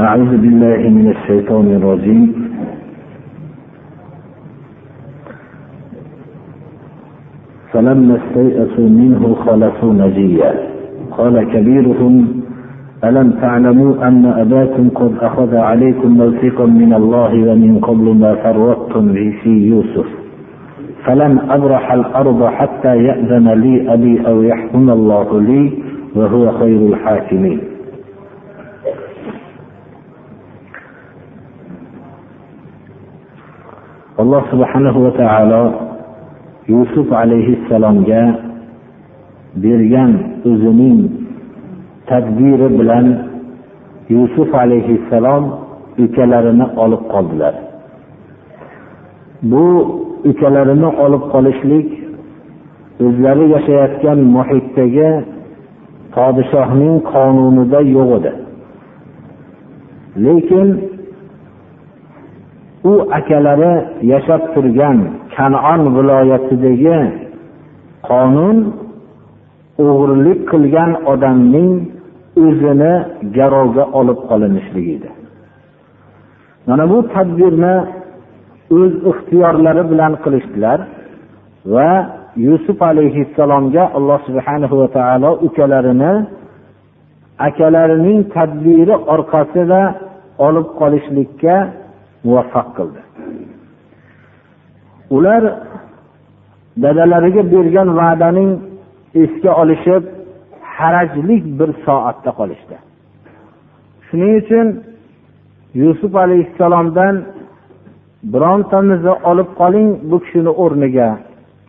أعوذ بالله من الشيطان الرجيم. فلما استيئسوا منه خلصوا نجيا. قال كبيرهم ألم تعلموا أن أباكم قد أخذ عليكم موثقا من الله ومن قبل ما فرطتم في يوسف؟ فلن أبرح الأرض حتى يأذن لي أبي أو يحكم الله لي وهو خير الحاكمين. Alloh subhanahu va taolo yusuf alayhissalomga bergan o'zining tadbiri bilan yusuf alayhissalom ukalarini olib qoldilar. Bu ukalarini olib qolishlik o'zlari yashayotgan muhitdagi podshohning qonunida yo'q edi. Lekin u akalari yashab turgan kanon viloyatidagi qonun o'g'irlik qilgan odamning o'zini garovga olib qolinishligi edi. Mana bu tadbirni o'z ixtiyorlari bilan qilishdilar va yusuf alayhissalomga alloh subhanahu va taolo ukalarini akalarining tadbiri orqasida olib qolishlikka muvaffaq qildi. Ular dadalariga bergan va'daning esga olishib harajlik bir soatda qolishdi. Shuning uchun yusuf alayhissalomdan birontamizni olib qoling bu kishini o'rniga.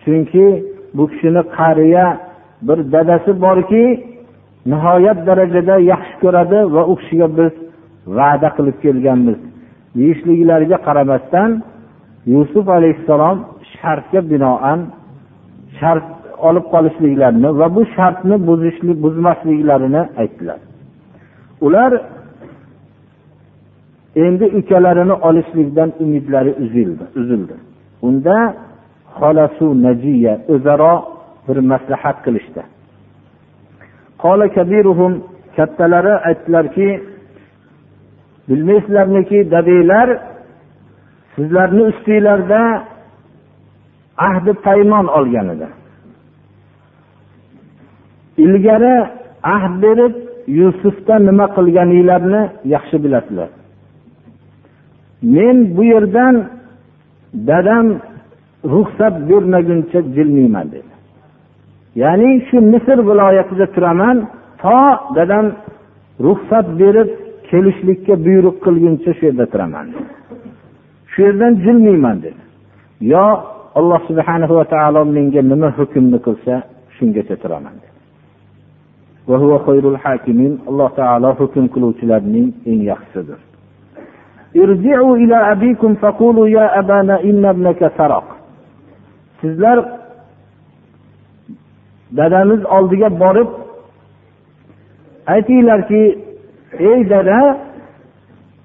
Chunki bu kishini qariya bir dadasi borki nihoyat darajada yaxshi ko'radi va u kishiga biz va'da qilib kelganmiz. Deyishliklariga qaramasdan yusuf alayhissalom shartga binoan shart olib qolishliklarini va bu shartni buzishlik buzmasliklarini aytdilar. Ular endi ukalarini olishlikdan umidlari uzildi uzildi. Unda xolasu najiya o'zaro bir maslahat qilishdi. Kattalari aytdilarki bilmaysizlarmiki dadilar sizlarni ustinglarda ahdi paymon olgan edi ilgari ahd berib yusufda nima qilganinglarni yaxshi bilasizlar. Men bu yerdan dadam ruxsat bermaguncha jilmayman dedi. Ya'ni shu misr viloyatida turaman to dadam ruxsat berib kelishlikka buyruq qilguncha shu yerda turaman. Shu yerdan jilmayman dedi. Yo alloh subhanahu va taolo menga nima hukmni qilsa shungacha turaman dedi. Alloh taolo hukm qiluvchilarning eng yaxshisidir. Sizlar dadamiz oldiga borib aytinglarki ey dada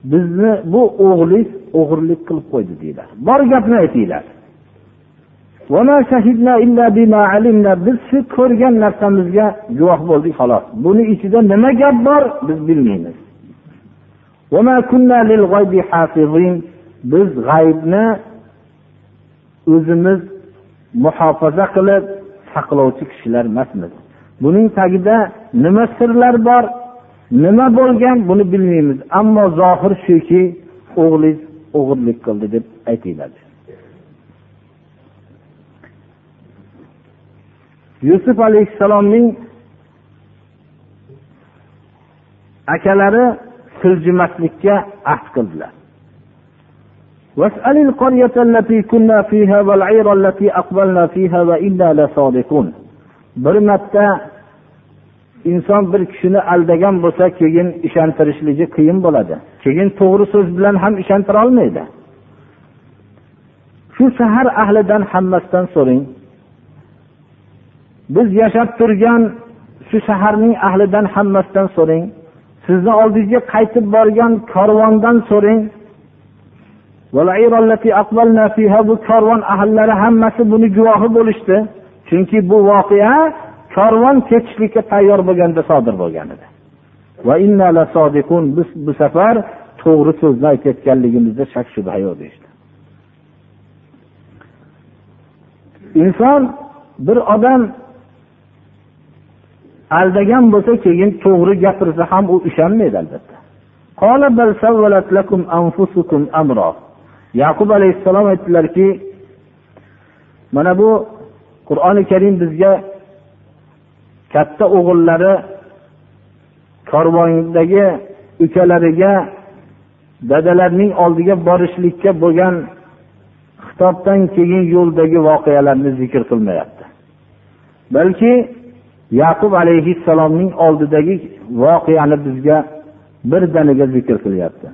bizni bu o'g'lik o'g'irlik qilib qo'ydi deydilar bor gapni aytinglar. Biz shu ko'rgan narsamizga guvoh bo'ldik xolos. Buni ichida nima gap bor biz bilmaymiz. Biz g'aybni o'zimiz muhofaza qilib saqlovchi kishilar emasmiz. Buning tagida nima sirlar bor? nima bo'lgan buni bilmaymiz ammo zohir shuki o'g'lingiz o'g'irlik qildi deb aytinglar yusuf alayhissalomning akalari siljimaslikka ahd qildilar واسأل القرية التي كنا فيها والعير التي أقبلنا فيها وإنا لصادقون bir marta inson bir kishini aldagan bo'lsa keyin ishontirishligi qiyin bo'ladi. Keyin to'g'ri so'z bilan ham ishontira olmaydi. Shu shahar ahlidan hammasidan so'rang biz yashab turgan shu shaharning ahlidan hammasidan so'rang sizni oldingizga qaytib borgan korvondan so'rang bu korvon ahllari hammasi buni guvohi bo'lishdi. Chunki bu voqea korvon ketishlikka tayyor bo'lganda sodir bo'lgan edi. Biz bu safar to'g'ri so'zni aytayotganligimizda shak shubha yo'q deyishdi. Inson bir odam aldagan bo'lsa keyin to'g'ri gapirsa ham u ishonmaydi albatta. Yaqub alayhissalom aytdilarki mana bu qur'oni karim bizga katta o'g'illari korvondagi ukalariga dadalarining oldiga borishlikka bo'lgan xitobdan keyin yo'ldagi voqealarni zikr qilmayapti. Balki yaqub alayhissalomning oldidagi voqeani bizga birdaniga zikr qilyapti.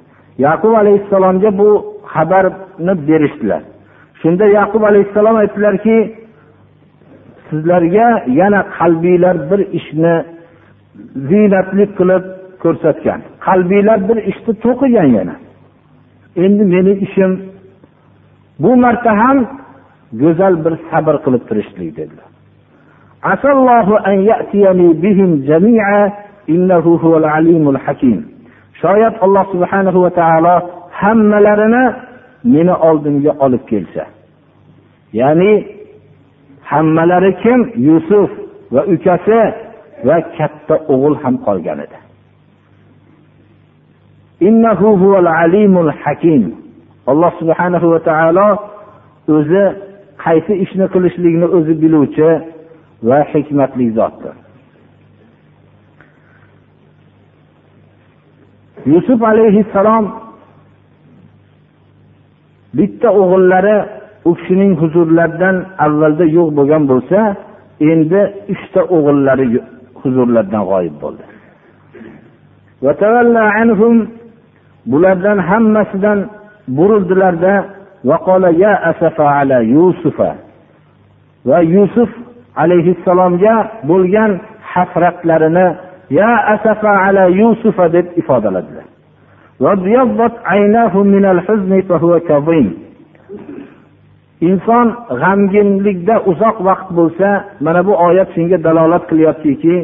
Yaqub alayhissalomga bu xabarni berishdilar. Shunda yaqub alayhissalom aytdilarki sizlarga yana qalbiylar bir ishni ziynatli qilib ko'rsatgan. Qalbiylar bir ishni to'qigan yana. Endi meni ishim bu marta ham go'zal bir sabr qilib turishlik dedilar. Shoyat alloh subhanahu va taolo hammalarini meni oldimga olib kelsa. Ya'ni hammalari kim? Yusuf va ukasi va katta o'g'il ham qolgan edi. Alloh subhanahu va taolo o'zi qaysi ishni qilishlikni o'zi biluvchi va hikmatli zotdir. Yusuf alayhissalom bitta o'g'illari u kishining huzurlaridan avvalda yo'q bo'lgan bo'lsa endi uchta o'g'illari huzurlaridan g'oyib bo'ldi. Bulardan hammasidan burildilarda va yusuf alayhissalomga bo'lgan hasratlarini ya asafa ala yusufa deb ifodaladilar. Inson g'amginlikda uzoq vaqt bo'lsa mana bu oyat shunga dalolat qilyaptiki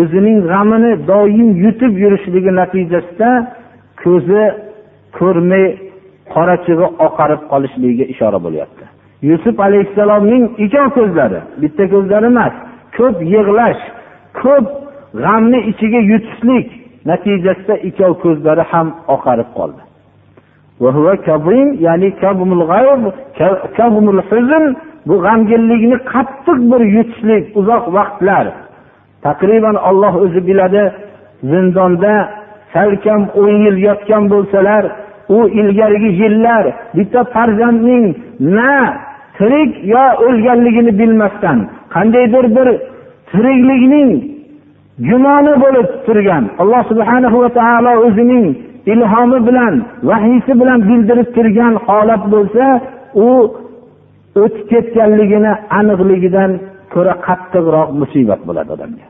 o'zining g'amini doim yutib yurishligi natijasida ko'zi ko'rmay qorachig'i oqarib qolishligiga ishora bo'lyapti. Yusuf alayhissalomning ikkov ko'zlari bitta ko'zlari emas ko'p yig'lash ko'p g'amni ichiga yutishlik natijasida ikkov ko'zlari ham oqarib qoldi. Ya'ni bu g'amginlikni qattiq bir yutishlik uzoq vaqtlar. Taqriban olloh o'zi biladi zindonda salkam o'n yil yotgan bo'lsalar u ilgarigi yillar bitta farzandning na tirik yo o'lganligini bilmasdan qandaydir bir tiriklikning gumoni bo'lib turgan. Alloh subhanahu va taolo o'zining ilhomi bilan vahiysi bilan bildirib turgan holat bo'lsa u o'tib ketganligini aniqligidan ko'ra qattiqroq musibat bo'ladi odamga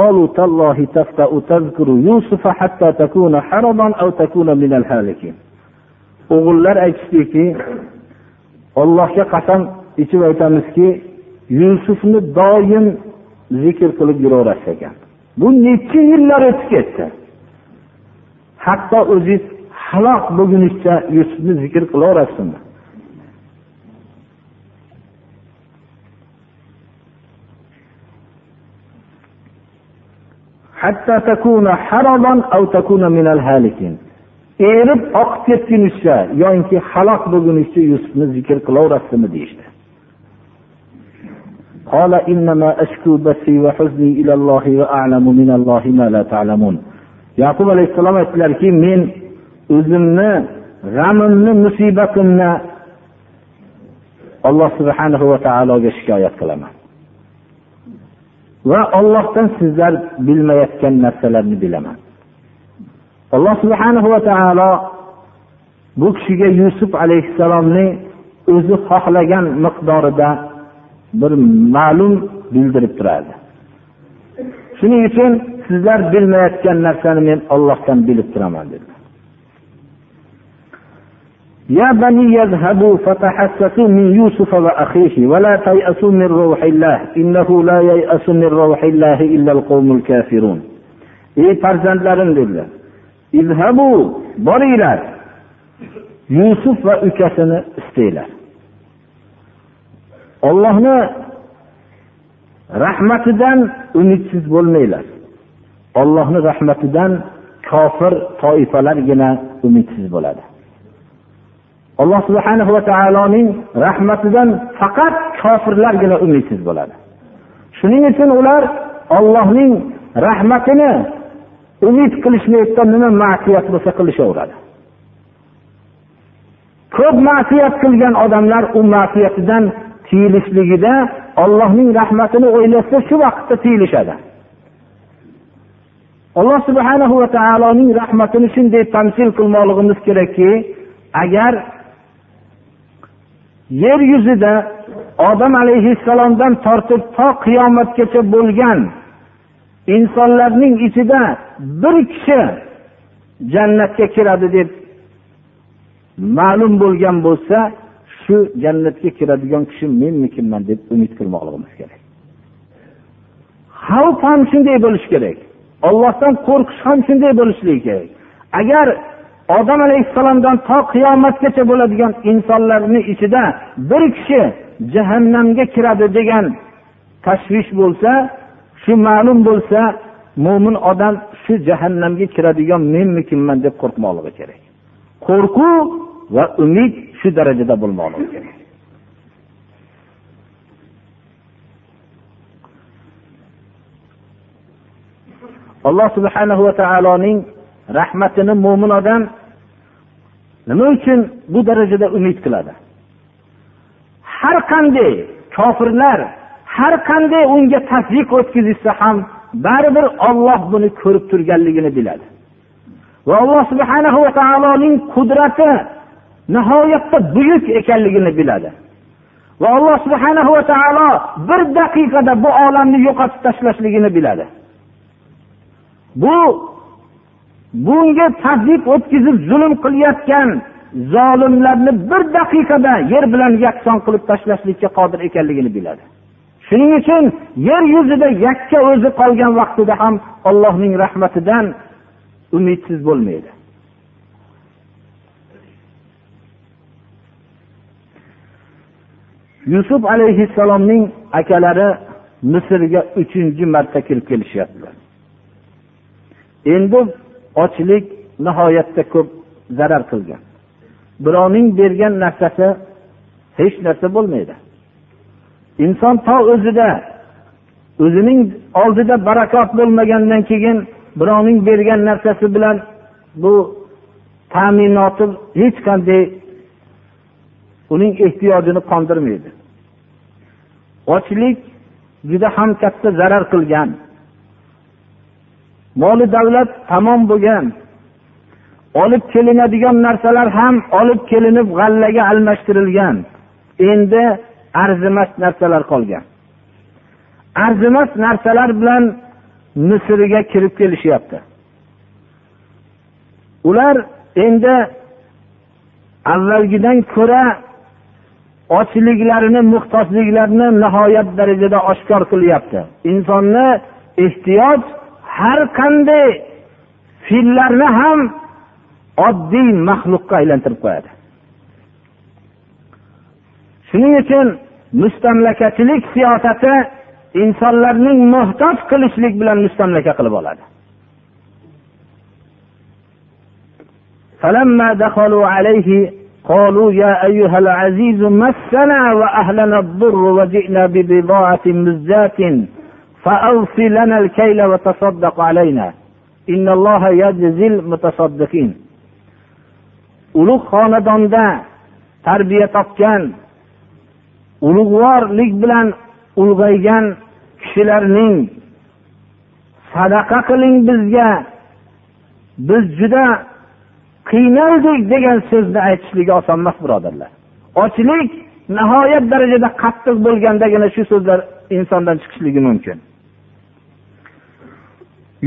قالوا تالله تفتأ تذكر يوسف حتى تكون حرضا أو تكون من الهالكين o'g'illar aytishdiki ollohga qasam ichib aytamizki yusufni doim zikr qilib yuraverasiz ekan bu necha yillar o'tib ketdi. Hatto o'zingiz halok bo'lgunizcha yusufni zikr qilaverasizmi erib oqib ketgunizcha yoki halok bo'lgunizcha yusufni zikr qilaverasizmi deyishdi. قال إنما أشكو بثي وحزني إلى الله وأعلم من الله ما لا تعلمون yaqub alayhissalom aytdilarki men o'zimni g'amimni musibatimni alloh subhanahu va taologa shikoyat qilaman va ollohdan sizlar bilmayotgan narsalarni bilaman alloh subhanahu va taolo bu kishiga yusuf alayhissalomni o'zi xohlagan miqdorida bir ma'lum bildirib turadi shuning uchun sizlar bilmayotgan narsani men ollohdan bilib turaman dedi يا بني يذهبوا فتحسسوا من يوسف وأخيه ولا تيأسوا من روح الله إنه لا ييأس من روح الله إلا القوم الكافرون ey farzandlarim dedilar izhabu boringlar yusuf va ukasini istanglar ollohni rahmatidan umidsiz bo'lmanglar. Ollohni rahmatidan kofir toifalargina umidsiz bo'ladi. Alloh subhana va taoloning rahmatidan faqat kofirlargina umidsiz bo'ladi. Shuning uchun ular ollohning rahmatini umid qilishmayotgan nima ma'siyat bo'lsa qilishaveradi. Ko'p ma'siyat qilgan odamlar u ma'siyatidan tiyilishligida ollohning rahmatini o'ylasa shu vaqtda tiyilishadi. Alloh subhanahu va taoloning rahmatini shunday tamsil qilmoqligimiz kerakki agar yer yuzida odam alayhissalomdan tortib to qiyomatgacha bo'lgan insonlarning ichida bir kishi jannatga kiradi deb ma'lum bo'lgan bo'lsa shu jannatga kiradigan kishi menmikinman deb umid qilmoqligimiz kerak. Xavf ham shunday bo'lishi kerak. Ollohdan qo'rqish ham shunday bo'lishligi kerak. Agar odam alayhissalomdan to qiyomatgacha bo'ladigan insonlarni ichida bir kishi jahannamga kiradi degan tashvish bo'lsa shu ma'lum bo'lsa mo'min odam shu jahannamga kiradigan menmikinman deb qo'rqmoqligi kerak. Qo'rquv va umid shu darajada bo'lmoqligi kerak alloh subhanahu va taoloning rahmatini mo'min odam nima uchun bu darajada umid qiladi? Har qanday kofirlar har qanday unga tasdiq o'tkazishsa ham baribir olloh buni ko'rib turganligini biladi. Va alloh subhanahu va taoloning qudrati nihoyatda buyuk ekanligini biladi. Va alloh subhanahu va taolo bir daqiqada bu olamni yo'qotib tashlashligini biladi. Bu bunga tazyiq o'tkazib zulm qilayotgan zolimlarni bir daqiqada yer bilan yakson qilib tashlashlikka qodir ekanligini biladi. Shuning uchun yer yuzida yakka o'zi qolgan vaqtida ham allohning rahmatidan umidsiz bo'lmaydi. Yusuf alayhissalomning akalari misrga uchinchi marta kirib kelishyaptilar. Endi ochlik nihoyatda ko'p zarar qilgan. Birovning bergan narsasi hech narsa bo'lmaydi. Inson to o'zida o'zining oldida barakot bo'lmagandan keyin birovning bergan narsasi bilan bu ta'minoti hech qanday uning ehtiyojini qondirmaydi. Ochlik juda ham katta zarar qilgan. Moli davlat tamom bo'lgan. Olib kelinadigan narsalar ham olib kelinib g'allaga almashtirilgan. Endi arzimas narsalar qolgan. Arzimas narsalar bilan misrga kirib kelishyapti. Ular endi avvalgidan ko'ra ochliklarini muhtojliklarini nihoyat darajada oshkor qilyapti insonni ehtiyoj har qanday fillarni ham oddiy maxluqqa aylantirib qo'yadi shuning uchun mustamlakachilik siyosati insonlarning muhtoj qilishlik bilan mustamlaka qilib oladi فلما دخلوا عليه قالوا يا أيها العزيز مسنا وأهلنا الضر وجئنا ببضاعة مزجاة فأوفي لنا الكيل وتصدق علينا إن الله يجزي المتصدقين ulug' xonadonda tarbiya topgan ulug'vorlik bilan ulg'aygan kishilarning sadaqa qiling bizga biz juda qiynaldik degan so'zni aytishligi oson emas birodarlar. Ochlik nihoyat darajada qattiq bo'lgandagina shu so'zlar insondan chiqishligi mumkin.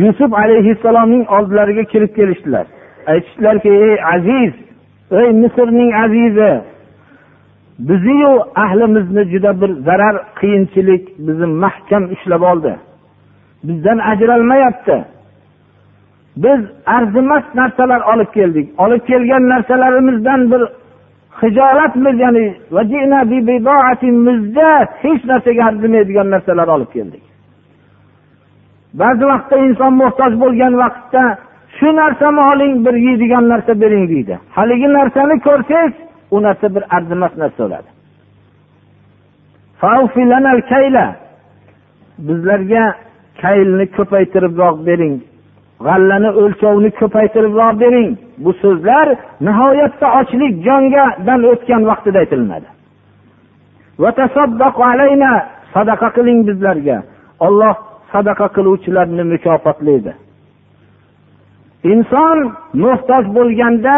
Yusuf alayhissalomning oldilariga kirib kelishdilar. Aytishdilarki ey aziz ey misrning azizi biziyu ahlimizni juda bir zarar qiyinchilik bizni mahkam ushlab oldi. Bizdan ajralmayapti. Biz arzimas narsalar olib keldik. Olib kelgan narsalarimizdan bir hijolatmiz ya'ni hech narsaga arzimaydigan narsalar olib keldik. Ba'zi vaqtda inson muhtoj bo'lgan vaqtda shu narsani oling bir yeydigan narsa bering deydi. Haligi narsani ko'rsangiz u narsa bir arzimas narsa bo'ladi. Bizlarga kaylni ko'paytiribroq bering g'allani o'lchovini ko'paytiribroq bering. Bu so'zlar nihoyatda ochlik jongadan o'tgan vaqtida aytilinadi. Sadaqa qiling bizlarga. Olloh sadaqa qiluvchilarni mukofotlaydi. Inson muhtoj bo'lganda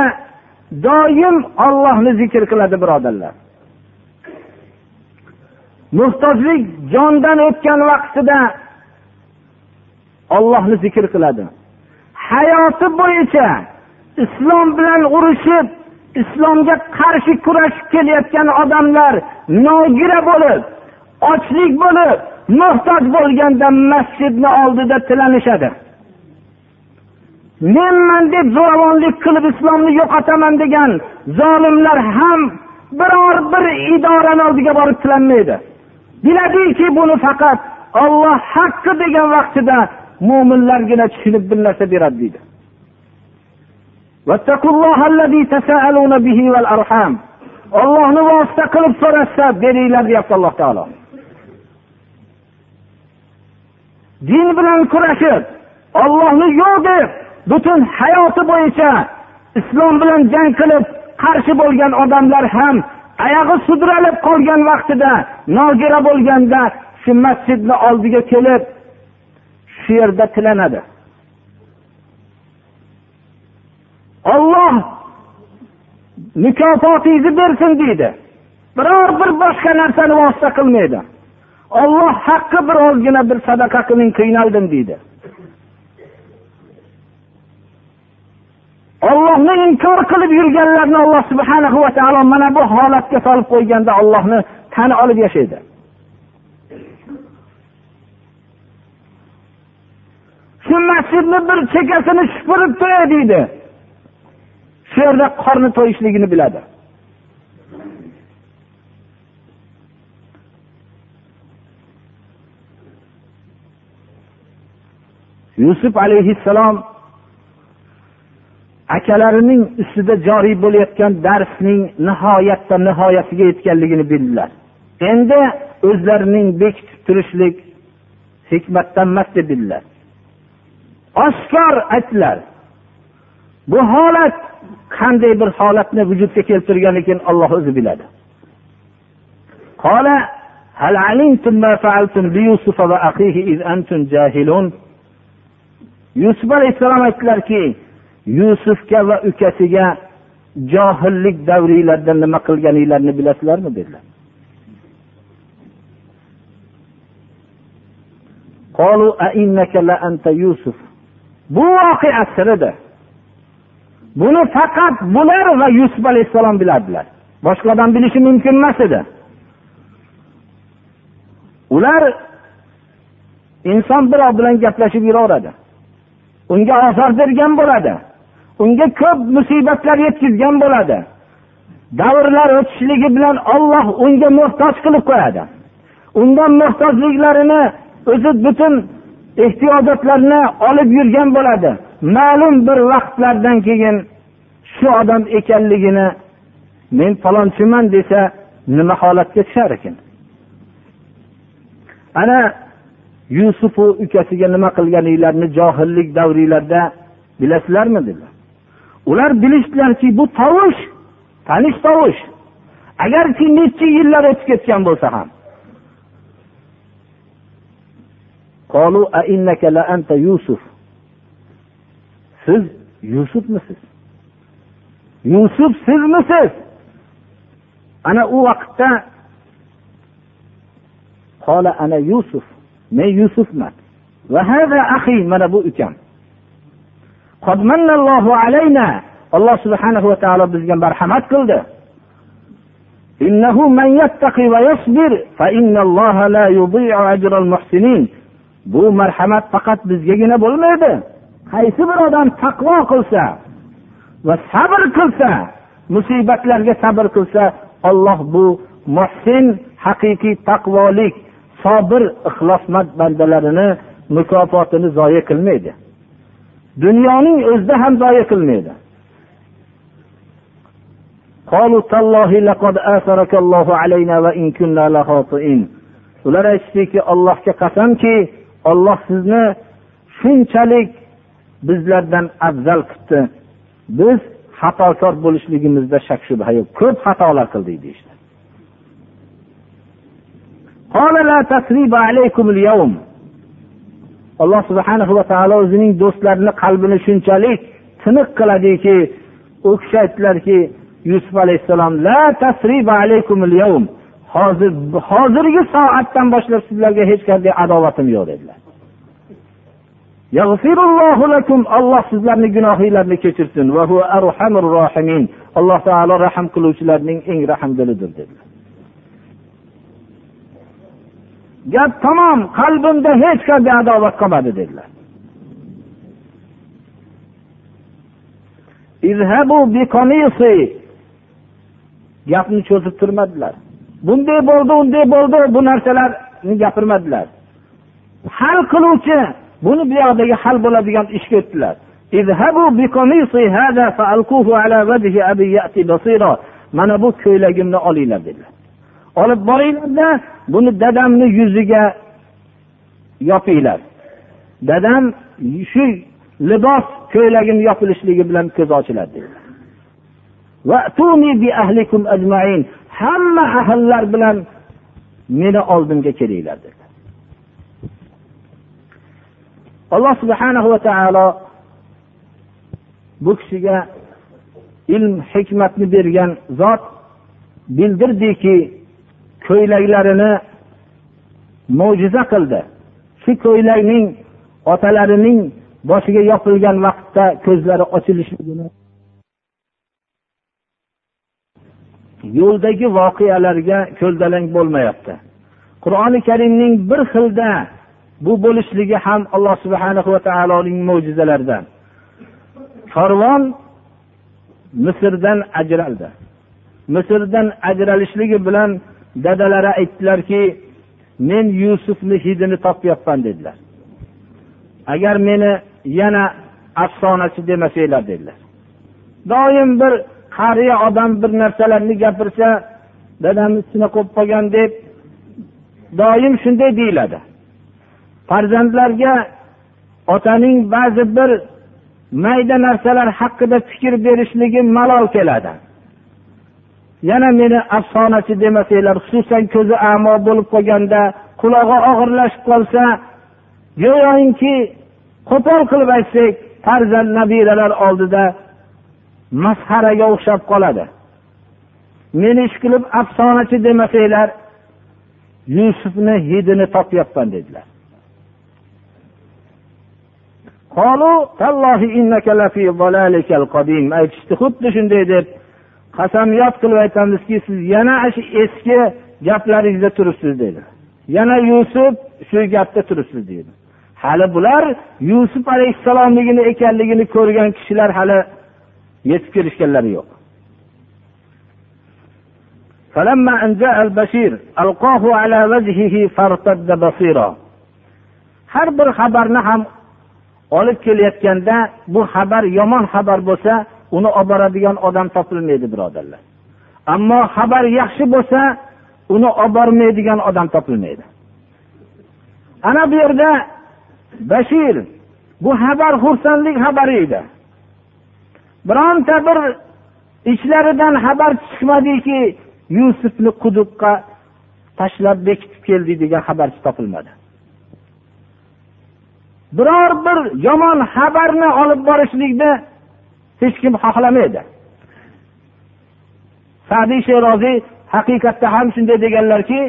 doim ollohni zikr qiladi birodarlar. Muhtojlik jondan o'tgan vaqtida ollohni zikr qiladi. Hayoti bo'yicha islom bilan urushib islomga qarshi kurashib kelayotgan odamlar nogira bo'lib ochlik bo'lib muhtoj bo'lganda masjidni oldida tilanishadi. Menman deb zo'ravonlik qilib islomni yo'qotaman degan zolimlar ham biror bir idorani oldiga borib tilanmaydi. Biladiki buni faqat olloh haqqi degan vaqtida mo'minlargina tushunib bir narsa beradi deydi. Ollohni vosita qilib so'rashsa beringlar deyapti alloh taolo. Din bilan kurashib ollohni yo'q deb butun hayoti bo'yicha islom bilan jang qilib qarshi bo'lgan odamlar ham oyog'i sudralib qolgan vaqtida nogira bo'lganda shu masjidni oldiga kelib shu yerda tilanadi. Olloh mukofotingizni bersin deydi. Biror bir boshqa narsani vosita qilmaydi. Olloh haqqi bir ozgina bir sadaqa qiling qiynaldim deydi. Ollohni inkor qilib yurganlarni alloh subhana va taolo mana bu holatga solib qo'yganda ollohni tan olib yashaydi. Shu masjidni bir chekkasini supurib qo'yay deydi. Shu yerda qorni to'yishligini biladi. Yusuf alayhissalom akalarining ustida joriy bo'layotgan darsning nihoyatda nihoyasiga yetganligini bildilar. Endi o'zlarining bekitib turishlik hikmatdan emas deb bildilar oshkor aytdilar bu holat qanday bir holatni vujudga keltirgan ekan olloh o'zi biladi. Yusuf alayhissalom aytdilarki yusufga va ukasiga johillik davringlarda nima qilganinglarni bilasizlarmi? dedilar. Bu voqea siridir buni faqat bular va yusuf alayhissalom bilardilar boshqa odam bilishi mumkin emas edi. Ular inson birov bilan gaplashib yuraveradi. Unga ozor bergan bo'ladi. Unga ko'p musibatlar yetkazgan bo'ladi. Davrlar o'tishligi bilan olloh unga muhtoj qilib qo'yadi. Undan muhtojliklarini o'zi butun ehtiyojotlarni olib yurgan bo'ladi. Ma'lum bir vaqtlardan keyin shu odam ekanligini men falonchiman desa nima holatga tushar ekan? Ana yusufu ukasiga nima qilganinglarni johillik davringlarda bilasizlarmi dedilar. Ular bilishdilarki bu tovush tanish tovush. Agarki necha yillar o'tib ketgan bo'lsa ham yusuf siz yusufmisiz yusuf sizmisiz ana u vaqtda qola ana yusuf men yusufman mana bu ukam alloh subhanahu va taolo bizga marhamat qildi إنه من يتقي ويصبر فإن الله لا يضيع أجر المحسنين bu marhamat faqat bizgagina bo'lmaydi. Qaysi bir odam taqvo qilsa va sabr qilsa musibatlarga sabr qilsa olloh bu muhsin haqiqiy taqvolik sobir ixlosmand bandalarini mukofotini zoya qilmaydi. Dunyoning o'zida ham zoya qilmaydi. Ular aytishdiki allohga qasamki olloh sizni shunchalik bizlardan afzal qilibdi biz xatokor bo'lishligimizda shak shubha yo'q. Ko'p xatolar qildik deyishdi. Alloh subhanahu va taolo o'zining do'stlarini qalbini shunchalik tiniq qiladiki u kishi aytdilarki yusuf alayhissalom la tasriba alaykumul yawm. Hozir hozirgi soatdan boshlab sizlarga hech qanday adovatim yo'q dedilar. Alloh sizlarni gunohinglarni kechirsin. Alloh taolo rahm qiluvchilarning eng rahmdilidir dedilar. Gap tamom qalbimda hech qanday adovat qolmadi dedilar. Gapni cho'zib turmadilar. Bunday bo'ldi unday bo'ldi bu narsalarni gapirmadilar. Hal qiluvchi buni bu yoqdagi hal bo'ladigan ishga o'tdilar. Mana bu ko'ylagimni olinglar dedilar. Olib boringlarda buni dadamni yuziga yopinglar. Dadam shu libos ko'ylagim yopilishligi bilan ko'zi ochiladi dedilar. Hamma ahllar bilan meni oldimga kelinglar dedi alloh subhanahu va taolo bu kishiga ilm hikmatni bergan zot bildirdiki ko'ylaklarini mo'jiza qildi. Shu ko'ylakning otalarining boshiga yopilgan vaqtda ko'zlari ochilishligini yo'ldagi voqealarga ko'ldalang bo'lmayapti. Qur'oni karimning bir xilda bu bo'lishligi ham alloh subhana va taoloning mo'jizalaridan. Korvon misrdan ajraldi. Misrdan ajralishligi bilan dadalari aytdilarki men yusufni hidini topyapman dedilar. Agar meni yana afsonachi demasanglar dedilar. Doim bir qariya odam bir narsalarni gapirsa dadamiz shunaqa bo'lib qolgan deb doim shunday deyiladi. Farzandlarga otaning ba'zi bir mayda narsalar haqida fikr berishligi malol keladi. Yana meni afsonachi demasanglar xususan ko'zi amo bo'lib qolganda qulog'i og'irlashib qolsa go'yoki qo'pol qilib aytsak farzand nabiralar oldida masxaraga o'xshab qoladi. Meni ish qilib afsonachi demasanglar yusufni hidini topyapman dedilar. Aytishdi xuddi shunday deb qasamyod qilib aytamizki siz yana shu eski gaplaringizda turibsiz dedi. Yana yusuf shu gapda turibsiz deydi hali bular yusuf alayhissalomligini ekanligini ko'rgan kishilar hali yetib kelishganlari yo'q. Har bir xabarni ham olib kelayotganda bu xabar yomon xabar bo'lsa uni olib boradigan odam topilmaydi birodarlar. Ammo xabar yaxshi bo'lsa uni olib bormaydigan odam topilmaydi. Ana bu yerda bashir bu xabar xursandlik xabari edi. Bironta bir ichlaridan xabar chiqmadiki yusufni quduqqa tashlab bekitib keldik degan xabarchi topilmadi. Biror bir yomon xabarni olib borishlikni hech kim xohlamaydi. Sadiy sheroziy haqiqatda ham shunday deganlarki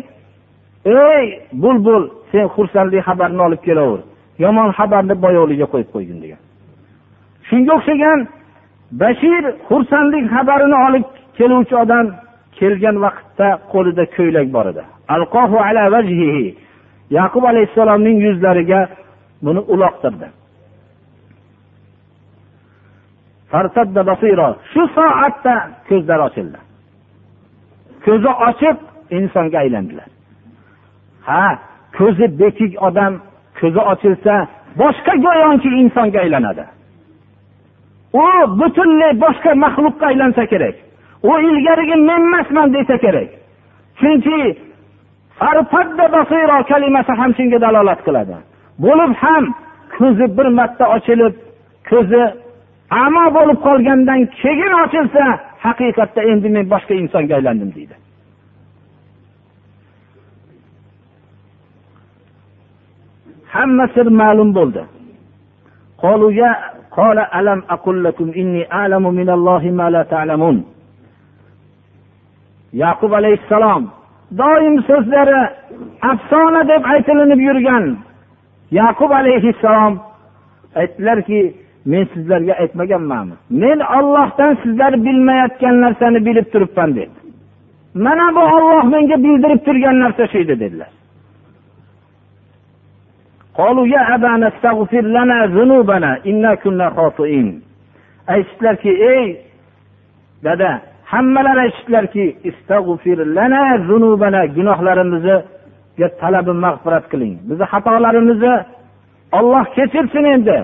ey bulbul sen xursandlik xabarini olib kelaver yomon xabarni boyoqligiga qo'yib qo'ygin degan. Shunga o'xshagan bashir xursandlik xabarini olib keluvchi odam kelgan vaqtda qo'lida ko'ylak bor edi. Yaqub alayhissalomning yuzlariga buni uloqtirdi. Shu soatda ko'zlari ochildi. Ko'zi ochib insonga aylandilar. Ha ko'zi bekik odam ko'zi ochilsa boshqa go'yoki insonga aylanadi. U butunlay boshqa maxluqqa aylansa kerak. U ilgarigi men emasman desa kerak. Chunki kalimasi ham shunga dalolat qiladi. Bo'lib ham ko'zi bir marta ochilib ko'zi amo bo'lib qolgandan keyin ochilsa haqiqatda endi men boshqa insonga aylandim deydi. Hamma sir ma'lum bo'ldi. قال ألم أقل لكم إني أعلم من الله ما لا تعلمون yaqub alayhissalom doim so'zlari afsona deb aytilinib yurgan yaqub alayhissalom aytdilarki men sizlarga aytmaganmanmi men ollohdan sizlar bilmayotgan narsani bilib turibman dedi mana bu olloh menga bildirib turgan narsa shu edi dedilar Aytishdilarki ey dada hammalari aytishdilarki gunohlarimizni talabi mag'firat qiling bizni xatolarimizni olloh kechirsin endi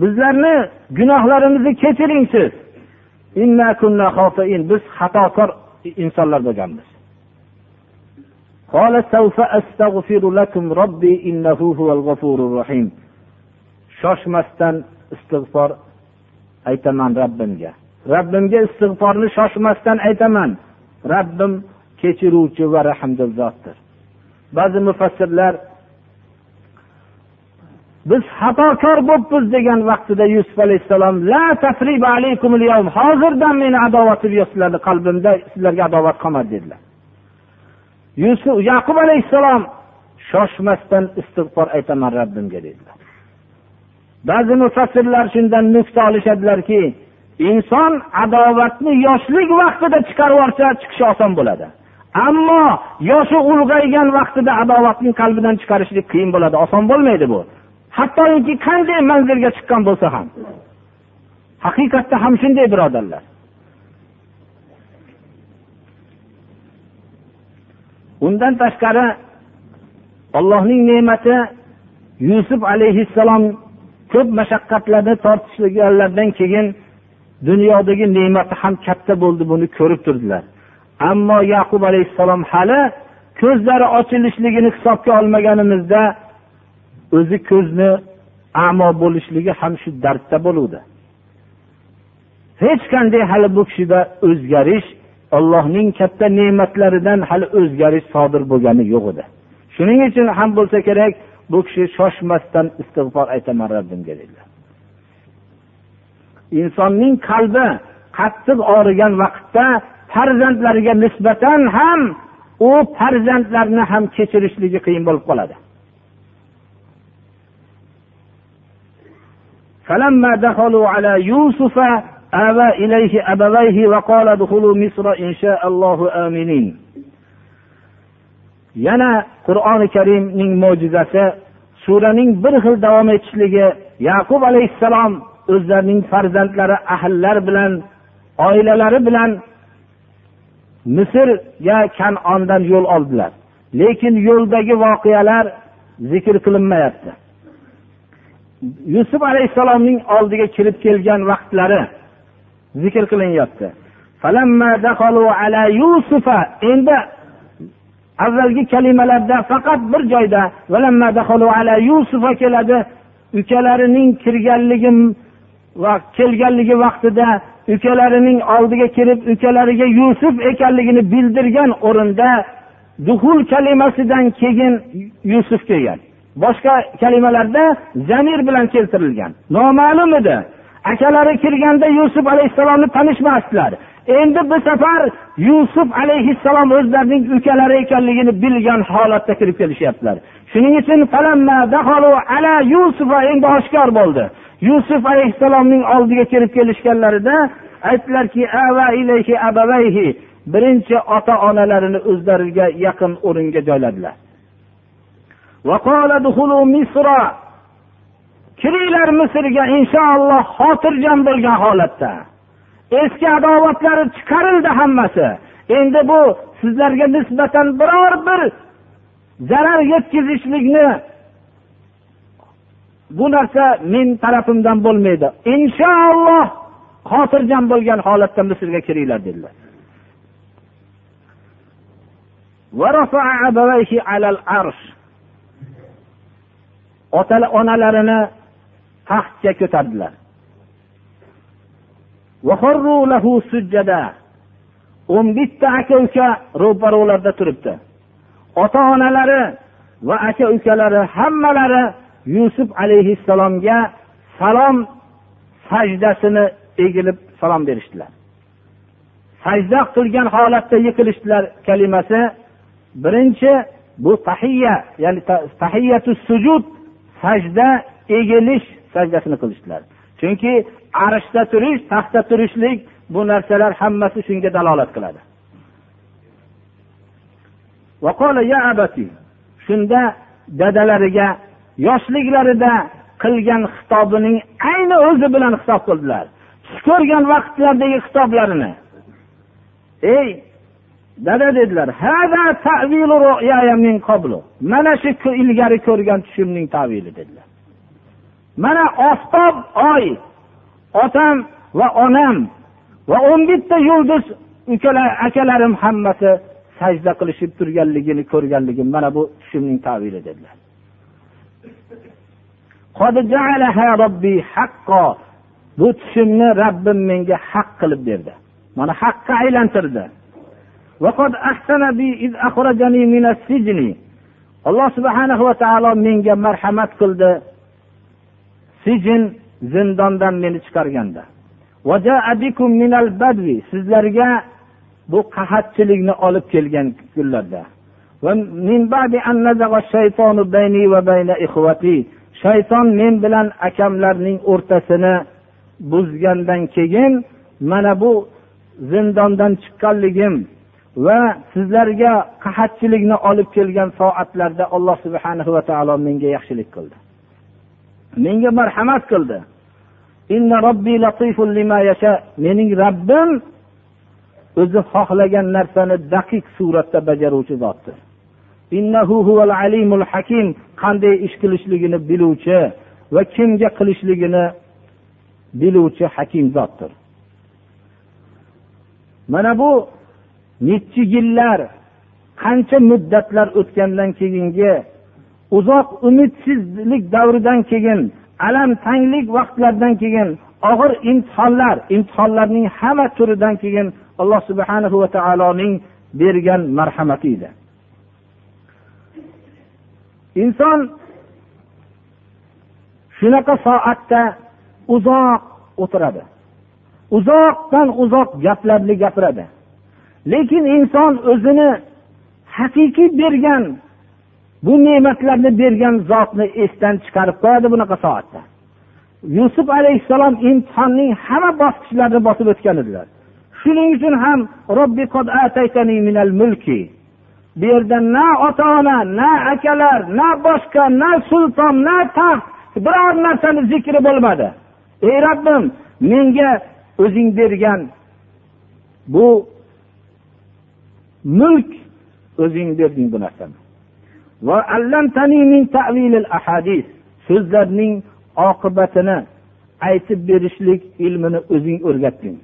bizlarni gunohlarimizni kechiring siz biz xatokor insonlar bo'lganmiz shoshmasdan istig'for aytaman robbimga robbimga istig'forni shoshmasdan aytaman robbim kechiruvchi va rahmdil zotdir ba'zi mufassirlar biz xatokor bo'libmiz degan vaqtida yusuf alayhissalom la hozirdan meni adovatim yo'q sizlarni qalbimda sizlarga adovat qolmadi dedilar. Yusuf yaqub alayhissalom shoshmasdan istig'for aytaman robbimga dedilar. Ba'zi mufassirlar shundan nuqta olishadilarki inson adovatni yoshlik vaqtida chiqarib yuborsa chiqishi oson bo'ladi. Ammo yoshi ulg'aygan vaqtida adovatni qalbidan chiqarishlik qiyin bo'ladi oson bo'lmaydi bu. Hattoki qanday manzilga chiqqan bo'lsa ham. Haqiqatda ham shunday birodarlar. Undan tashqari allohning ne'mati yusuf alayhissalom ko'p mashaqqatlarni tortishganlaridan keyin dunyodagi ne'mati ham katta bo'ldi buni ko'rib turdilar. Ammo yaqub alayhissalom hali ko'zlari ochilishligini hisobga olmaganimizda o'zi ko'zni amo bo'lishligi ham shu dardda bo'luvdi. Hech qanday hali bu kishida o'zgarish ollohning katta ne'matlaridan hali o'zgarish sodir bo'lgani yo'q edi shuning uchun ham bo'lsa kerak bu kishi shoshmasdan istig'for aytaman robbimga dedilar insonning qalbi qattiq og'rigan vaqtda farzandlariga nisbatan ham u farzandlarni ham kechirishligi qiyin bo'lib qoladi فلما دخلوا على يوسف آوى إليه أبويه وقال ادخلوا مصر إن شاء الله آمنين yana qur'oni karimning mo'jizasi suraning bir xil davom etishligi yaqub alayhissalom o'zlarining farzandlari ahllar bilan oilalari bilan misrga kanondan yo'l oldilar lekin yo'ldagi voqealar zikr qilinmayapti yusuf alayhissalomning oldiga kirib kelgan vaqtlari zikr qilinyapti. Endi avvalgi kalimalarda faqat bir joyda keladi. Ukalarining kirganligi va kelganligi vaqtida ukalarining oldiga kirib ukalariga yusuf ekanligini bildirgan o'rinda duhul kalimasidan keyin yusuf kelgan. Boshqa kalimalarda zamir bilan keltirilgan. Noma'lum edi. Akalari kirganda yusuf alayhissalomni tanishmasdilar. Endi bu safar yusuf alayhissalom o'zlarining ukalari ekanligini bilgan holatda kirib kelishyaptilar. Shuning uchun endi oshkor bo'ldi. Yusuf alayhissalomning oldiga kirib kelishganlarida aytdilarki birinchi ota onalarini o'zlariga yaqin o'ringa joyladilar. Kiringlar misrga inshaalloh xotirjam bo'lgan holatda. Eski adovatlari chiqarildi hammasi. Endi bu sizlarga nisbatan biror bir zarar yetkazishlikni bu narsa men tarafimdan bo'lmaydi. Inshaalloh xotirjam bo'lgan holatda misrga kiringlar dedilar. Ota onalarini taxtga ko'tardilar. O'n bitta aka uka ro'paro'larda turibdi. Ota onalari va aka ukalari hammalari yusuf alayhissalomga salom sajdasini egilib salom berishdilar. Sajda qilgan holatda yiqilishdilar kalimasi. Birinchi bu tahiya ya'ni tahiyatu sujud sajda egilish sajdasini qilishdilar. Chunki arshda turish taxtda turishlik bu narsalar hammasi shunga dalolat qiladi. Shunda dadalariga yoshliklarida qilgan xitobining ayni o'zi bilan xitob qildilar. Tush ko'rgan vaqtlardagi xitoblarini. Ey dada dedilar mana shu ilgari ko'rgan tushimning tavili dedilar. Mana oftob oy otam va onam va o'n bitta yulduz ukalar akalarim hammasi sajda qilishib turganligini ko'rganligim mana bu tushimning tavili dedilar. Bu tushimni robbim menga haq qilib berdi. Mana haqqa aylantirdi. Alloh subhanahu va taolo menga marhamat qildi. Sijin zindondan meni chiqarganda. Sizlarga bu qahatchilikni olib kelgan kunlarda. Shayton men bilan akamlarning o'rtasini buzgandan keyin mana bu zindondan chiqqanligim va sizlarga qahatchilikni olib kelgan soatlarda alloh subhana va taolo menga yaxshilik qildi. Menga marhamat qildi. Mening robbim o'zi xohlagan narsani daqiq suratda bajaruvchi zotdir. Qanday ish qilishligini biluvchi va kimga qilishligini biluvchi hakim zotdir. Mana bu nechi yillar qancha muddatlar o'tgandan keyingi uzoq umidsizlik davridan keyin alam tanglik vaqtlardan keyin og'ir imtihonlar imtihonlarning hamma turidan keyin alloh subhana va taoloning bergan marhamati edi. Inson shunaqa soatda uzoq o'tiradi. Uzoqdan uzoq gaplarni gapiradi. Lekin inson o'zini haqiqiy bergan bu ne'matlarni bergan zotni esdan chiqarib qo'yadi bunaqa soatda. Yusuf alayhissalom imtihonning hamma bosqichlarini bosib o'tgan edilar. Shuning uchun ham robbi bu yerda na ota ona na akalar na boshqa na sulton na taxt biror narsani zikri bo'lmadi. Ey robbim menga o'zing bergan bu mulk o'zing berding bu narsani. So'zlarning oqibatini aytib berishlik ilmini o'zing o'rgatding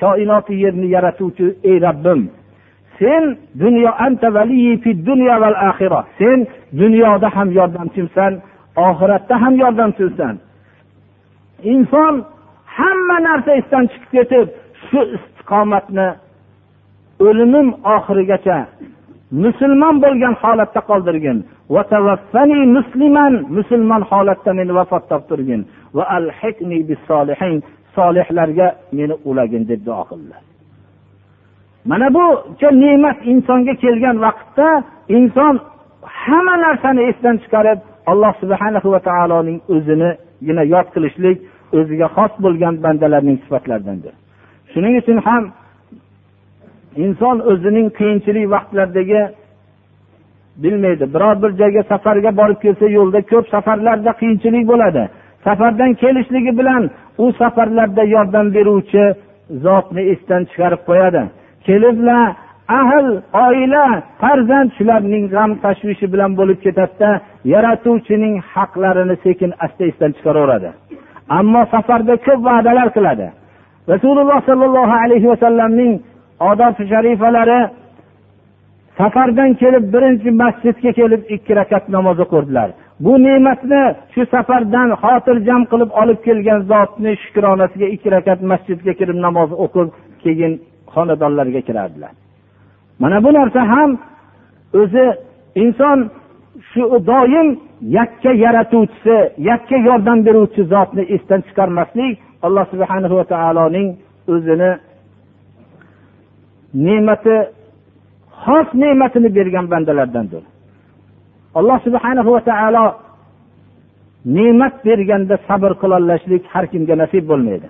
koinoti yerni yaratuvchi ey robbim sen dunyo dunyo val axira sen dunyoda ham yordamchimsan oxiratda ham yordamchimsan. Inson hamma narsa esdan chiqib ketib shu istiqomatni o'limim oxirigacha musulmon bo'lgan holatda qoldirgin. Musulmon holatda meni vafot toptirgin. Va solihlarga meni ulagin deb duo qildilar mana bu ne'mat insonga kelgan vaqtda inson hamma narsani esdan chiqarib alloh subhana va taoloning o'zinigina yod qilishlik o'ziga xos bo'lgan bandalarning sifatlaridandir. Shuning uchun ham inson o'zining qiyinchilik vaqtlaridagi bilmaydi. Biror bir joyga safarga borib kelsa yo'lda ko'p safarlarda qiyinchilik bo'ladi. Safardan kelishligi bilan u safarlarda yordam beruvchi zotni esdan chiqarib qo'yadi. Kelibla ahl oila farzand shularning g'am tashvishi bilan bo'lib ketadida yaratuvchining haqlarini sekin asta esdan chiqaraveradi. Ammo safarda ko'p va'dalar qiladi. Rasululloh sollallohu alayhi vasallamning odob sharifalari safardan kelib birinchi masjidga kelib ikki rakat namoz o'qirdilar. Bu ne'matni shu safardan xotirjam qilib olib kelgan zotni shukronasiga ikki rakat masjidga kirib namoz o'qib keyin xonadonlarga kirardilar. Mana bu narsa ham o'zi inson shu doim yakka yaratuvchisi yakka yordam beruvchi zotni esdan chiqarmaslik alloh subhana va taoloning o'zini ne'mati xos ne'matini bergan bandalardandir alloh subhana va taolo ne'mat berganda sabr qilolishlik har kimga nasib bo'lmaydi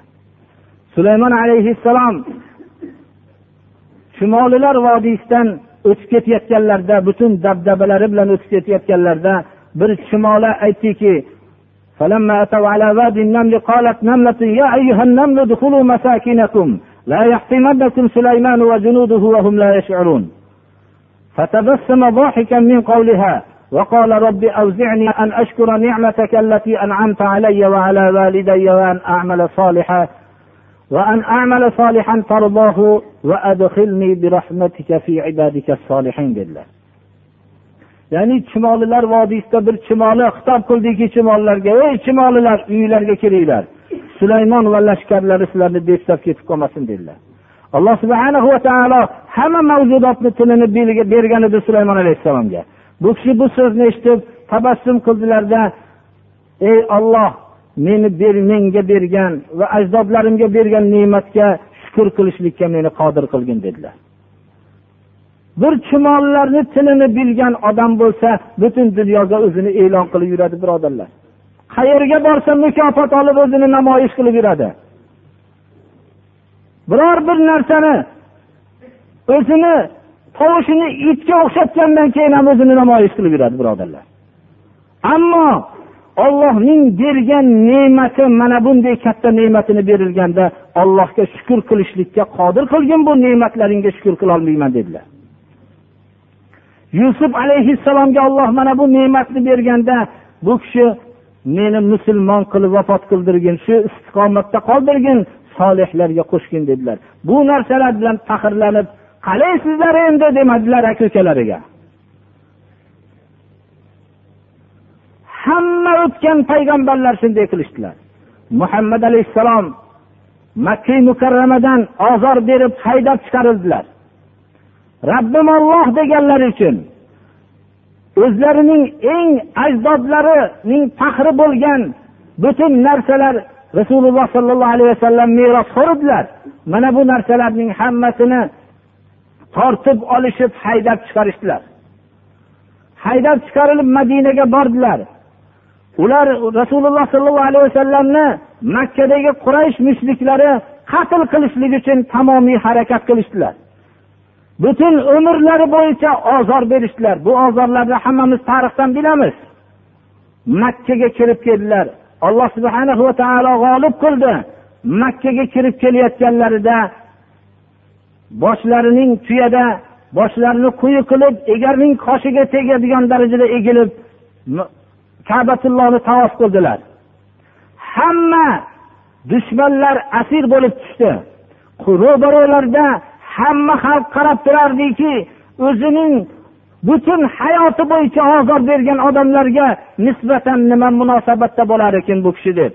sulaymon alayhissalom shimolilar vodiysidan o'tib ketayotganlarida butun dabdabalari bilan o'tib ketayotganlarida bir chumoli aytdiki فلما أتوا على وادي النمل قالت نملة يا أيها النمل ادخلوا مساكنكم لا يحطمنكم سليمان وجنوده وهم لا يشعرون فتبسم ضاحكا من قولها وقال رب أوزعني أن أشكر نعمتك التي أنعمت علي وعلى والدي وأن أعمل صالحا وأن أعمل صالحا ترضاه وأدخلني برحمتك في عبادك الصالحين بالله ya'ni chumolilar vodiysida bir chumoli xitob qildiki chumollarga ey chumolilar uylarga kiringlar Sulaymon va lashkarlari sizlarni beztab ketib qolmasin dedilar. Alloh subhana va taolo hamma mavjudotni tilini bergan edi sulaymon alayhissalomga. Bu kishi bu so'zni eshitib tabassum qildilarda ey olloh meni ber menga bergan va ajdodlarimga bergan ne'matga shukur qilishlikka meni qodir qilgin dedilar. Bir chumollarni tilini bilgan odam bo'lsa butun dunyoga o'zini e'lon qilib yuradi birodarlar. Qayerga borsa mukofot olib o'zini namoyish qilib yuradi. Biror bir narsani o'zini tovushini itga o'xshatgandan keyin ham o'zini namoyish qilib yuradi birodarlar. Ammo ollohning bergan ne'mati mana bunday katta ne'matini berilganda ollohga shukur qilishlikka qodir qilgin bu ne'matlaringga shukur qilolmayman dedilar. Yusuf alayhissalomga olloh mana bu ne'matni berganda bu kishi meni musulmon qilib vafot qildirgin shu istiqomatda qoldirgin solihlarga qo'shgin dedilar. Bu narsalar bilan faxrlanib qalaysizlar endi demadilar aka ukalariga hamma o'tgan payg'ambarlar shunday qilishdilar. Muhammad alayhissalom makka mukarramadan ozor berib haydab chiqarildilar. Rabbim olloh deganlari uchun o'zlarining eng ajdodlarining faxri bo'lgan butun narsalar rasululloh sollallohu alayhi vasallam merosxo'r edilar mana bu narsalarning hammasini tortib olishib haydab chiqarishdilar. Haydab chiqarilib madinaga bordilar. Ular rasululloh sollallohu alayhi vasallamni makkadagi quraysh mushriklari qatl qilishlik uchun tamomiy harakat qilishdilar. Butun umrlari bo'yicha ozor berishdilar. Bu ozorlarni hammamiz tarixdan bilamiz. Makkaga kirib keldilar. Alloh subhana va taolo g'olib qildi. Makkaga kirib kelayotganlarida boshlarining tuyada boshlarini quyi qilib egarning qoshiga tegadigan darajada egilib kabatullohni tavof qildilar. Hamma dushmanlar asir bo'lib tushdi. Ro'baro'larida hamma xalq qarab turardiki o'zining butun hayoti bo'yicha ozor bergan odamlarga nisbatan nima munosabatda bo'lar ekan bu kishi deb.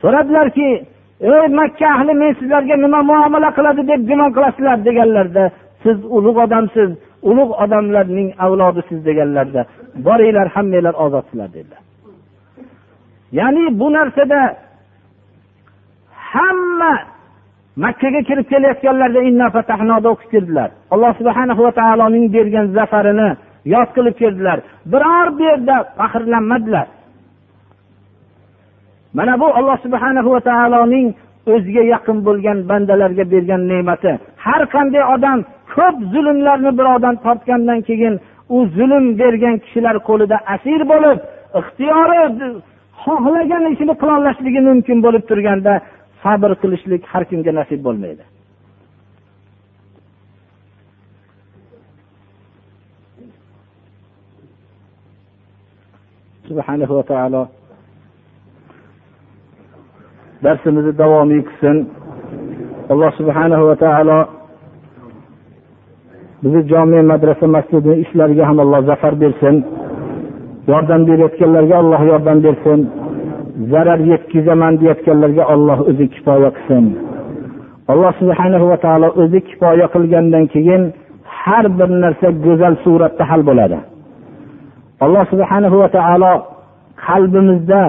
So'radilarki ey makka ahli men sizlarga nima muomala qiladi deb gumon qilasizlar? deganlarda siz ulug' odamsiz ulug' odamlarning avlodisiz deganlarda boringlar hammanglar ozodsizlar dedilar. Ya'ni bu narsada hamma makkaga kirib kelayotganlarida o'qib kirdilar alloh subhana va taoloning bergan zafarini yod qilib kirdilar biror bu yerda faxrlanmadilar. Mana bu alloh subhana va taoloning o'ziga yaqin bo'lgan bandalarga bergan ne'mati. Har qanday odam ko'p zulmlarni birovdan tortgandan keyin u zulm bergan kishilar qo'lida asir bo'lib ixtiyori xohlagan ishini qilolmasligi mumkin bo'lib turganda sabr qilishlik har kimga nasib bo'lmaydi. Subhanahu va taolo darsimizni davomiy qilsin. Alloh subhanahu va taolo bizni jome madrasa masjidini ishlariga ham alloh zafar bersin. Yordam berayotganlarga alloh yordam bersin. zarar yetkazaman deyayotganlarga olloh o'zi kifoya qilsin alloh subhana va taolo o'zi kifoya qilgandan keyin har bir narsa go'zal suratda hal bo'ladi alloh subhana va taolo qalbimizda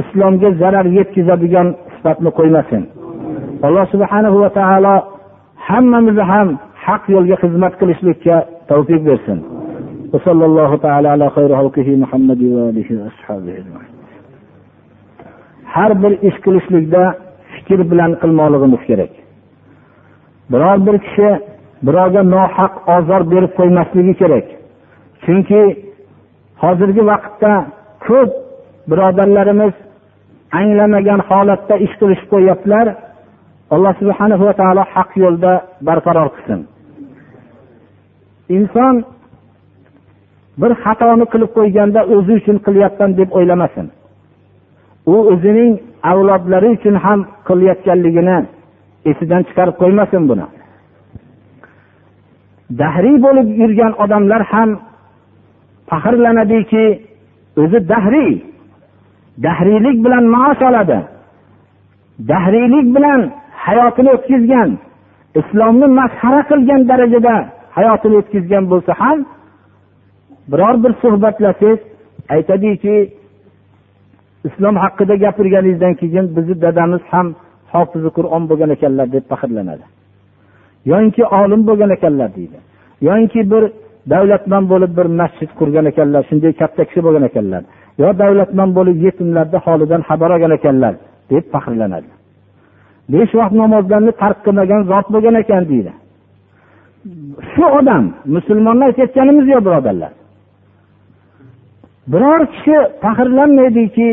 islomga zarar yetkazadigan sifatni qo'ymasin alloh subhana va taolo hammamizni ham haq yo'lga xizmat qilishlikka tavfiq bersin وصلى الله تعالى على خير خلقه محمد وآله وأصحابه أجمعين har bir ish qilishlikda fikr bilan qilmoqligimiz kerak. Biror bir kishi birovga nohaq ozor berib qo'ymasligi kerak. Chunki hozirgi vaqtda ko'p birodarlarimiz anglamagan holatda ish qilishib qo'yyaptilar. Alloh subhana va taolo haq yo'lda barqaror qilsin. Inson bir xatoni qilib qo'yganda o'zi uchun qilyapman deb o'ylamasin. U o'zining avlodlari uchun ham qilayotganligini esidan chiqarib qo'ymasin buni. Dahriy bo'lib yurgan odamlar ham faxrlanadiki o'zi dahriy dahriylik bilan maosh oladi dahriylik bilan hayotini o'tkazgan islomni masxara qilgan darajada hayotini o'tkazgan bo'lsa ham biror bir suhbatlasangiz aytadiki islom haqida gapirganingizdan keyin bizni dadamiz ham hofizi qur'on bo'lgan ekanlar deb faxrlanadi. Yoinki olim bo'lgan ekanlar deydi. Yoinki bir davlatman bo'lib bir masjid qurgan ekanlar shunday katta kishi bo'lgan ekanlar. Yo davlatman bo'lib yetimlarni holidan xabar olgan ekanlar deb faxrlanadi. Besh vaqt namozlarni tark qilmagan zot bo'lgan ekan deydi. Shu odam musulmonlar aytayotganimiz yo'q birodarlar. Biror kishi faxrlanmaydiki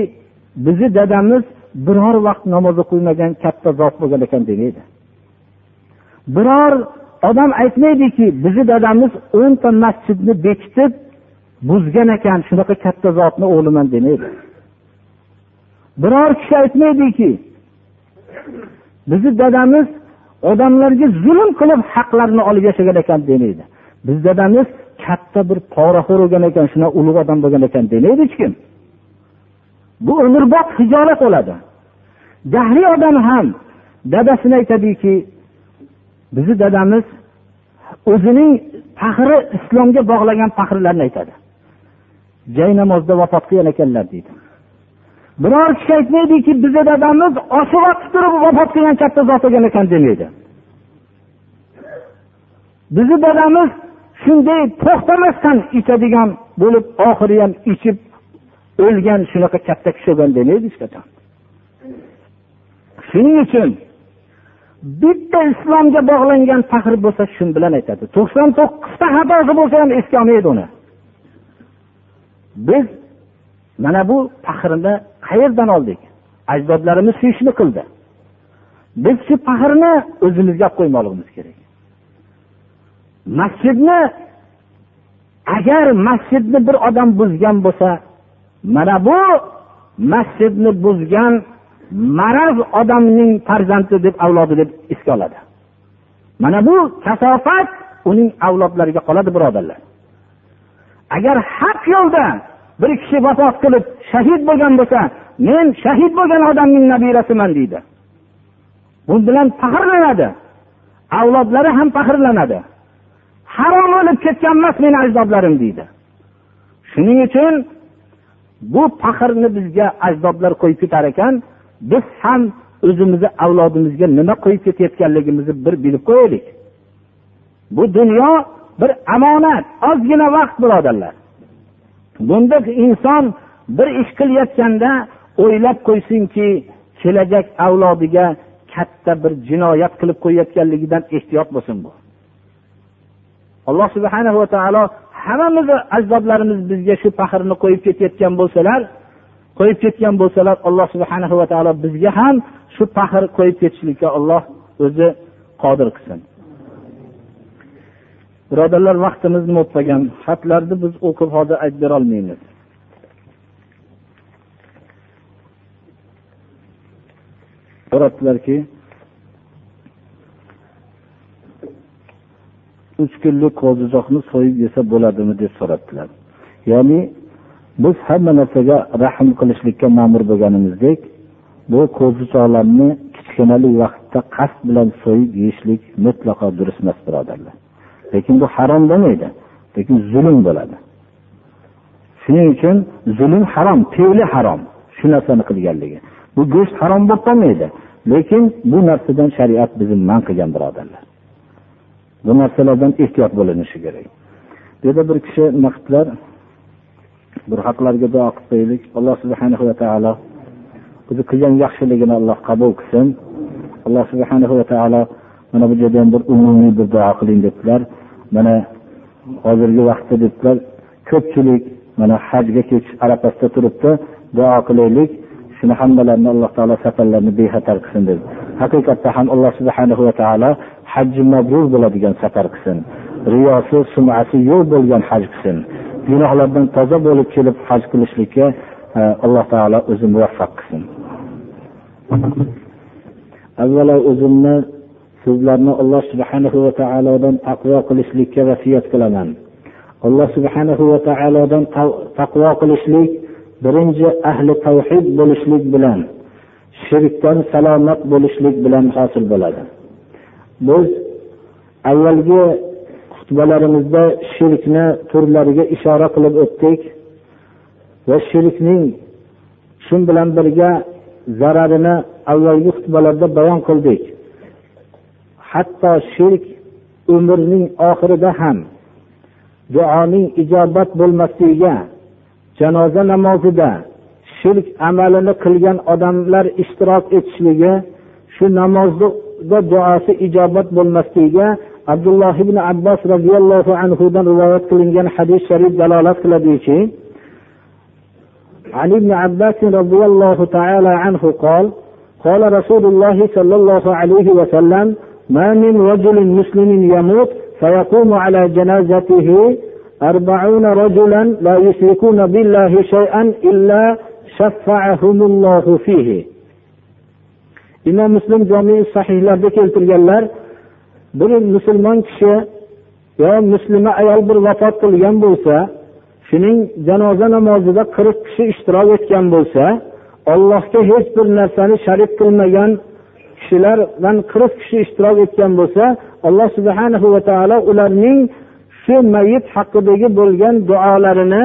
bizni dadamiz biror vaqt namoz o'qimagan katta zot bo'lgan ekan demaydi. Biror odam aytmaydiki bizni dadamiz o'nta masjidni bekitib buzgan ekan shunaqa katta zotni o'g'liman demaydi. Biror kishi aytmaydiki bizni dadamiz odamlarga zulm qilib haqlarini olib yashagan ekan demaydi. Bizni dadamiz katta bir poraxo'r bo'lgan ekan shunaqa ulug' odam bo'lgan ekan demaydi hech kim? Bu umrbod hijolat bo'ladi. Jahliy odam ham dadasini aytadiki bizni dadamiz o'zining faxri islomga bog'lagan faxrlarini aytadi. Jay namozda vafot qilgan ekanlar deydi. Biror kishi aytmaydiki bizni dadamiz oshiq otib turib vafot qilgan katta zot bo'lgan ekan demaydi. Bizni dadamiz shunday to'xtamasdan ichadigan bo'lib oxiri ham ichib o'lgan shunaqa katta kishi bo'lgan demaydi hech qachon? Shuning uchun bitta islomga bog'langan faxr bo'lsa shu bilan aytadi. To'qson to'qqizta xatosi bo'lsa ham esga olmaydi uni. Biz mana bu faxrni qayerdan oldik? Ajdodlarimiz shu ishni qildi. Biz shu faxrni o'zimizga olib qo'ymoqligimiz kerak. Masjidni agar masjidni bir odam buzgan bo'lsa mana bu masjidni buzgan maraz odamning farzandi deb avlodi deb esga oladi. Mana bu kasofat uning avlodlariga qoladi birodarlar. Agar haq yo'lda bir kishi vafot qilib shahid bo'lgan bo'lsa men shahid bo'lgan odamning nabirasiman deydi. Bu bilan faxrlanadi. Avlodlari ham faxrlanadi. Harom o'lib ketgan emas meni ajdodlarim deydi. Shuning uchun bu faxrni bizga ajdodlar qo'yib ketar ekan biz ham o'zimizni avlodimizga nima qo'yib ketayotganligimizni bir bilib qo'yaylik. Bu dunyo bir omonat ozgina vaqt birodarlar. Bunda inson bir ish qilayotganda o'ylab qo'ysinki kelajak avlodiga katta bir jinoyat qilib qo'yayotganligidan ehtiyot bo'lsin bu. Alloh subhana va taolo hammamizni ajdodlarimiz bizga shu faxrni qo'yib ketayotgan bo'lsalar qo'yib ketgan bo'lsalar alloh subhana va taolo bizga ham shu faxr qo'yib ketishlikka olloh o'zi qodir qilsin. Birodarlar vaqtimiz nima bo'lib qolgan xatlarni biz o'qib hozir aytib berolmaymiz. So'rabdilarki uch kunlik qo'zichoqni so'yib yesa bo'ladimi deb so'rabdilar. Ya'ni biz hamma narsaga rahm qilishlikka ma'mur bo'lganimizdek bu qo'zichoqlarni kichkinalik vaqtda qasd bilan so'yib yeyishlik mutlaqo durust emas birodarlar. Lekin bu harom demaydi lekin zulm bo'ladi. Shuning uchun zulm harom fe'li harom shu narsani qilganligi. Bu go'sht harom bo'lib qolmaydi lekin bu narsadan shariat bizni man qilgan birodarlar. Bu narsalardan ehtiyot bo'linishi kerak. Bu yerda bir kishi naqdlar bir haqlarga duo qilib qo'yaylik. Alloh subhana va taolo o'zi qilgan yaxshiligini alloh qabul qilsin. Alloh subhana va taolo mana bu yerda ham bir umumiy bir duo qiling debdilar. Mana hozirgi vaqtda debdilar ko'pchilik mana hajga ketish arafasida turibdi duo qilaylik. Shuni hammalarini alloh taolo safarlarni bexatar qilsin dedi. Haqiqatda ham alloh subhana va taolo hajji mabrur bo'ladigan safar qilsin. Riyosi sumasi yo'q bo'lgan haj qilsin. Gunohlardan toza bo'lib kelib haj qilishlikka e, alloh taolo o'zi muvaffaq qilsin. Avvalo o'zimni sizlarni alloh subhanahu va taolodan taqvo qilishlikka vasiyat qilaman. Alloh subhanahu va taolodan taqvo qilishlik birinchi ahli tavhid bo'lishlik bilan shirkdan salomat bo'lishlik bilan hosil bo'ladi. Biz avvalgi xutbalarimizda shirkni turlariga ishora qilib o'tdik va shirkning shu bilan birga zararini avvalgi xutbalarda bayon qildik. Hatto shirk umrning oxirida ham duoning ijobat bo'lmasligiga janoza namozida shirk amalini qilgan odamlar ishtirok etishligi shu namozni duosi ijobat bo'lmasligiga abdulloh ibn abbos roziyallohu anhudan rivoyat qilingan hadis sharif dalolat qiladiki عن ابن عباس رضي الله تعالى عنه قال قال رسول الله صلى الله عليه وسلم ما من رجل مسلم يموت فيقوم على جنازته أربعون رجلا لا يشركون بالله شيئا إلا شفعهم الله فيه imom muslim sahihlarda keltirganlar bir musulmon kishi yo muslima ayol bir vafot qilgan bo'lsa shuning janoza namozida qirq kishi ishtirok etgan bo'lsa ollohga hech bir narsani sharik qilmagan kishilardan qirq kishi ishtirok etgan bo'lsa alloh subhana va taolo ularning shu mayit haqidagi bo'lgan duolarini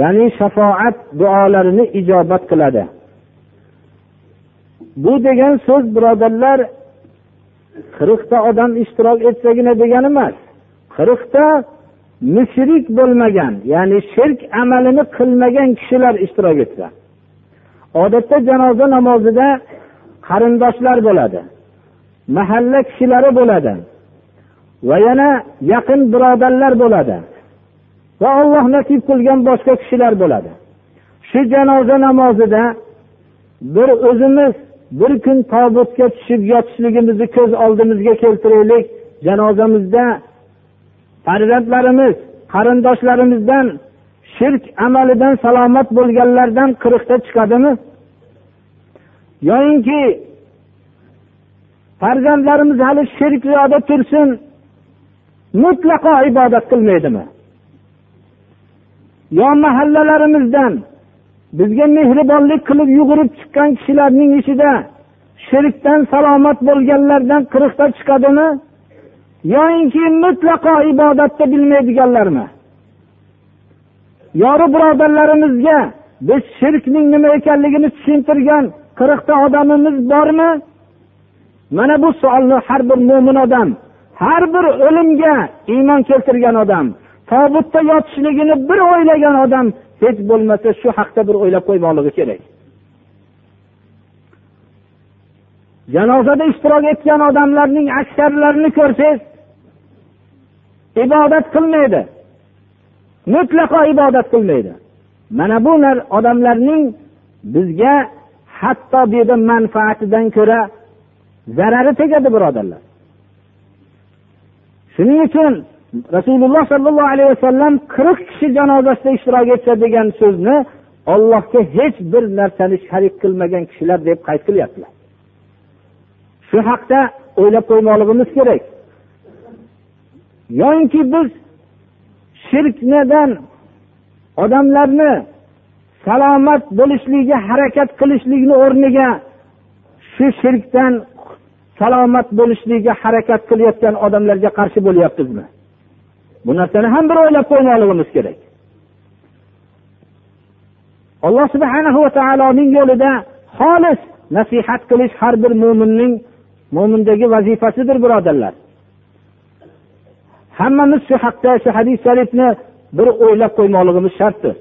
ya'ni shafoat duolarini ijobat qiladi. Bu degan so'z birodarlar qirqta odam ishtirok etsagina degani emas. Qirqta mushrik bo'lmagan ya'ni shirk amalini qilmagan kishilar ishtirok etsa. Odatda janoza namozida qarindoshlar bo'ladi mahalla kishilari bo'ladi va yana yaqin birodarlar bo'ladi va olloh nasib qilgan boshqa kishilar bo'ladi. Shu janoza namozida bir o'zimiz bir kun tobutga tushib yotishligimizni ko'z oldimizga keltiraylik. Janozamizda farzandlarimiz qarindoshlarimizdan shirk amalidan salomat bo'lganlardan qirqta chiqadimi? Yoyinki farzandlarimiz hali shirk yoqda tursin mutlaqo ibodat qilmaydimi? Yo mahallalarimizdan bizga mehribonlik qilib yugurib chiqqan kishilarning ichida shirkdan salomat bo'lganlardan qirqta chiqadimi? Yoyinki mutlaqo ibodatni bilmaydiganlarmi? Yori birodarlarimizga biz shirkning nima ekanligini tushuntirgan qirqta odamimiz bormi? Mana bu savolni har bir mo'min odam har bir o'limga iymon keltirgan odam tobutda yotishligini bir o'ylagan odam hech bo'lmasa shu haqda bir o'ylab qo'ymoqligi kerak. Janozada ishtirok etgan odamlarning aksarlarini ko'rsangiz ibodat qilmaydi. Mutlaqo ibodat qilmaydi. Mana bu odamlarning bizga hatto bu yerda manfaatidan ko'ra zarari tegadi birodarlar. Shuning uchun rasululloh sollallohu alayhi vasallam qirq kishi janozasida ishtirok etsa degan so'zni ollohga hech bir narsani sharik qilmagan kishilar deb qayd qilyaptilar. Shu haqda o'ylab qo'ymoqligimiz kerak. Yoinki biz shirknidan odamlarni salomat bo'lishligiga harakat qilishlikni o'rniga shu shirkdan salomat bo'lishligiga harakat qilayotgan odamlarga qarshi bo'lyapmizmi bu narsani ham bir o'ylab qo'ymoqligimiz kerak alloh subhana va taoloning yo'lida xolis nasihat qilish har bir mo'minning mo'mindagi vazifasidir birodarlar hammamiz shu haqda shu hadis sharifni bir o'ylab qo'ymoqligimiz shartdir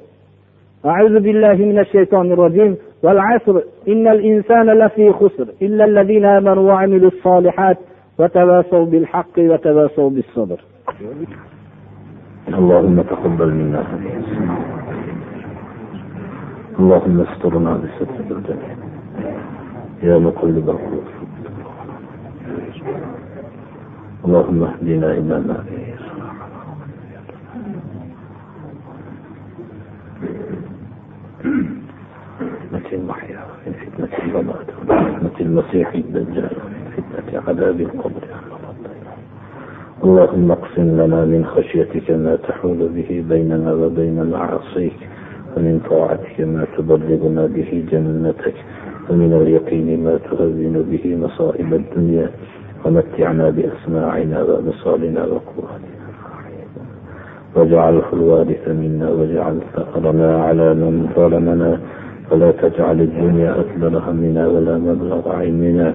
أعوذ بالله من الشيطان الرجيم والعصر إن الإنسان لفي خسر إلا الذين آمنوا وعملوا الصالحات وتواصوا بالحق وتواصوا بالصبر اللهم تقبل منا اللهم استرنا بسترك الجميع يا مقلب القلوب. اللهم اهدنا إلى ما فيه فتنة المحيا من فتنة الممات ومن فتنة المسيح الدجال ومن فتنة عذاب القبر. اللهم اقسم لنا من خشيتك ما تحول به بيننا وبين معاصيك ومن طاعتك ما تبلغنا به جنتك ومن اليقين ما تهون به مصائب الدنيا ومتعنا بأسماعنا وأبصارنا وقواتنا. واجعله الوارث منا واجعل ثأرنا على من ظلمنا ولا تجعل الدنيا أكبر همنا ولا مبلغ علمنا.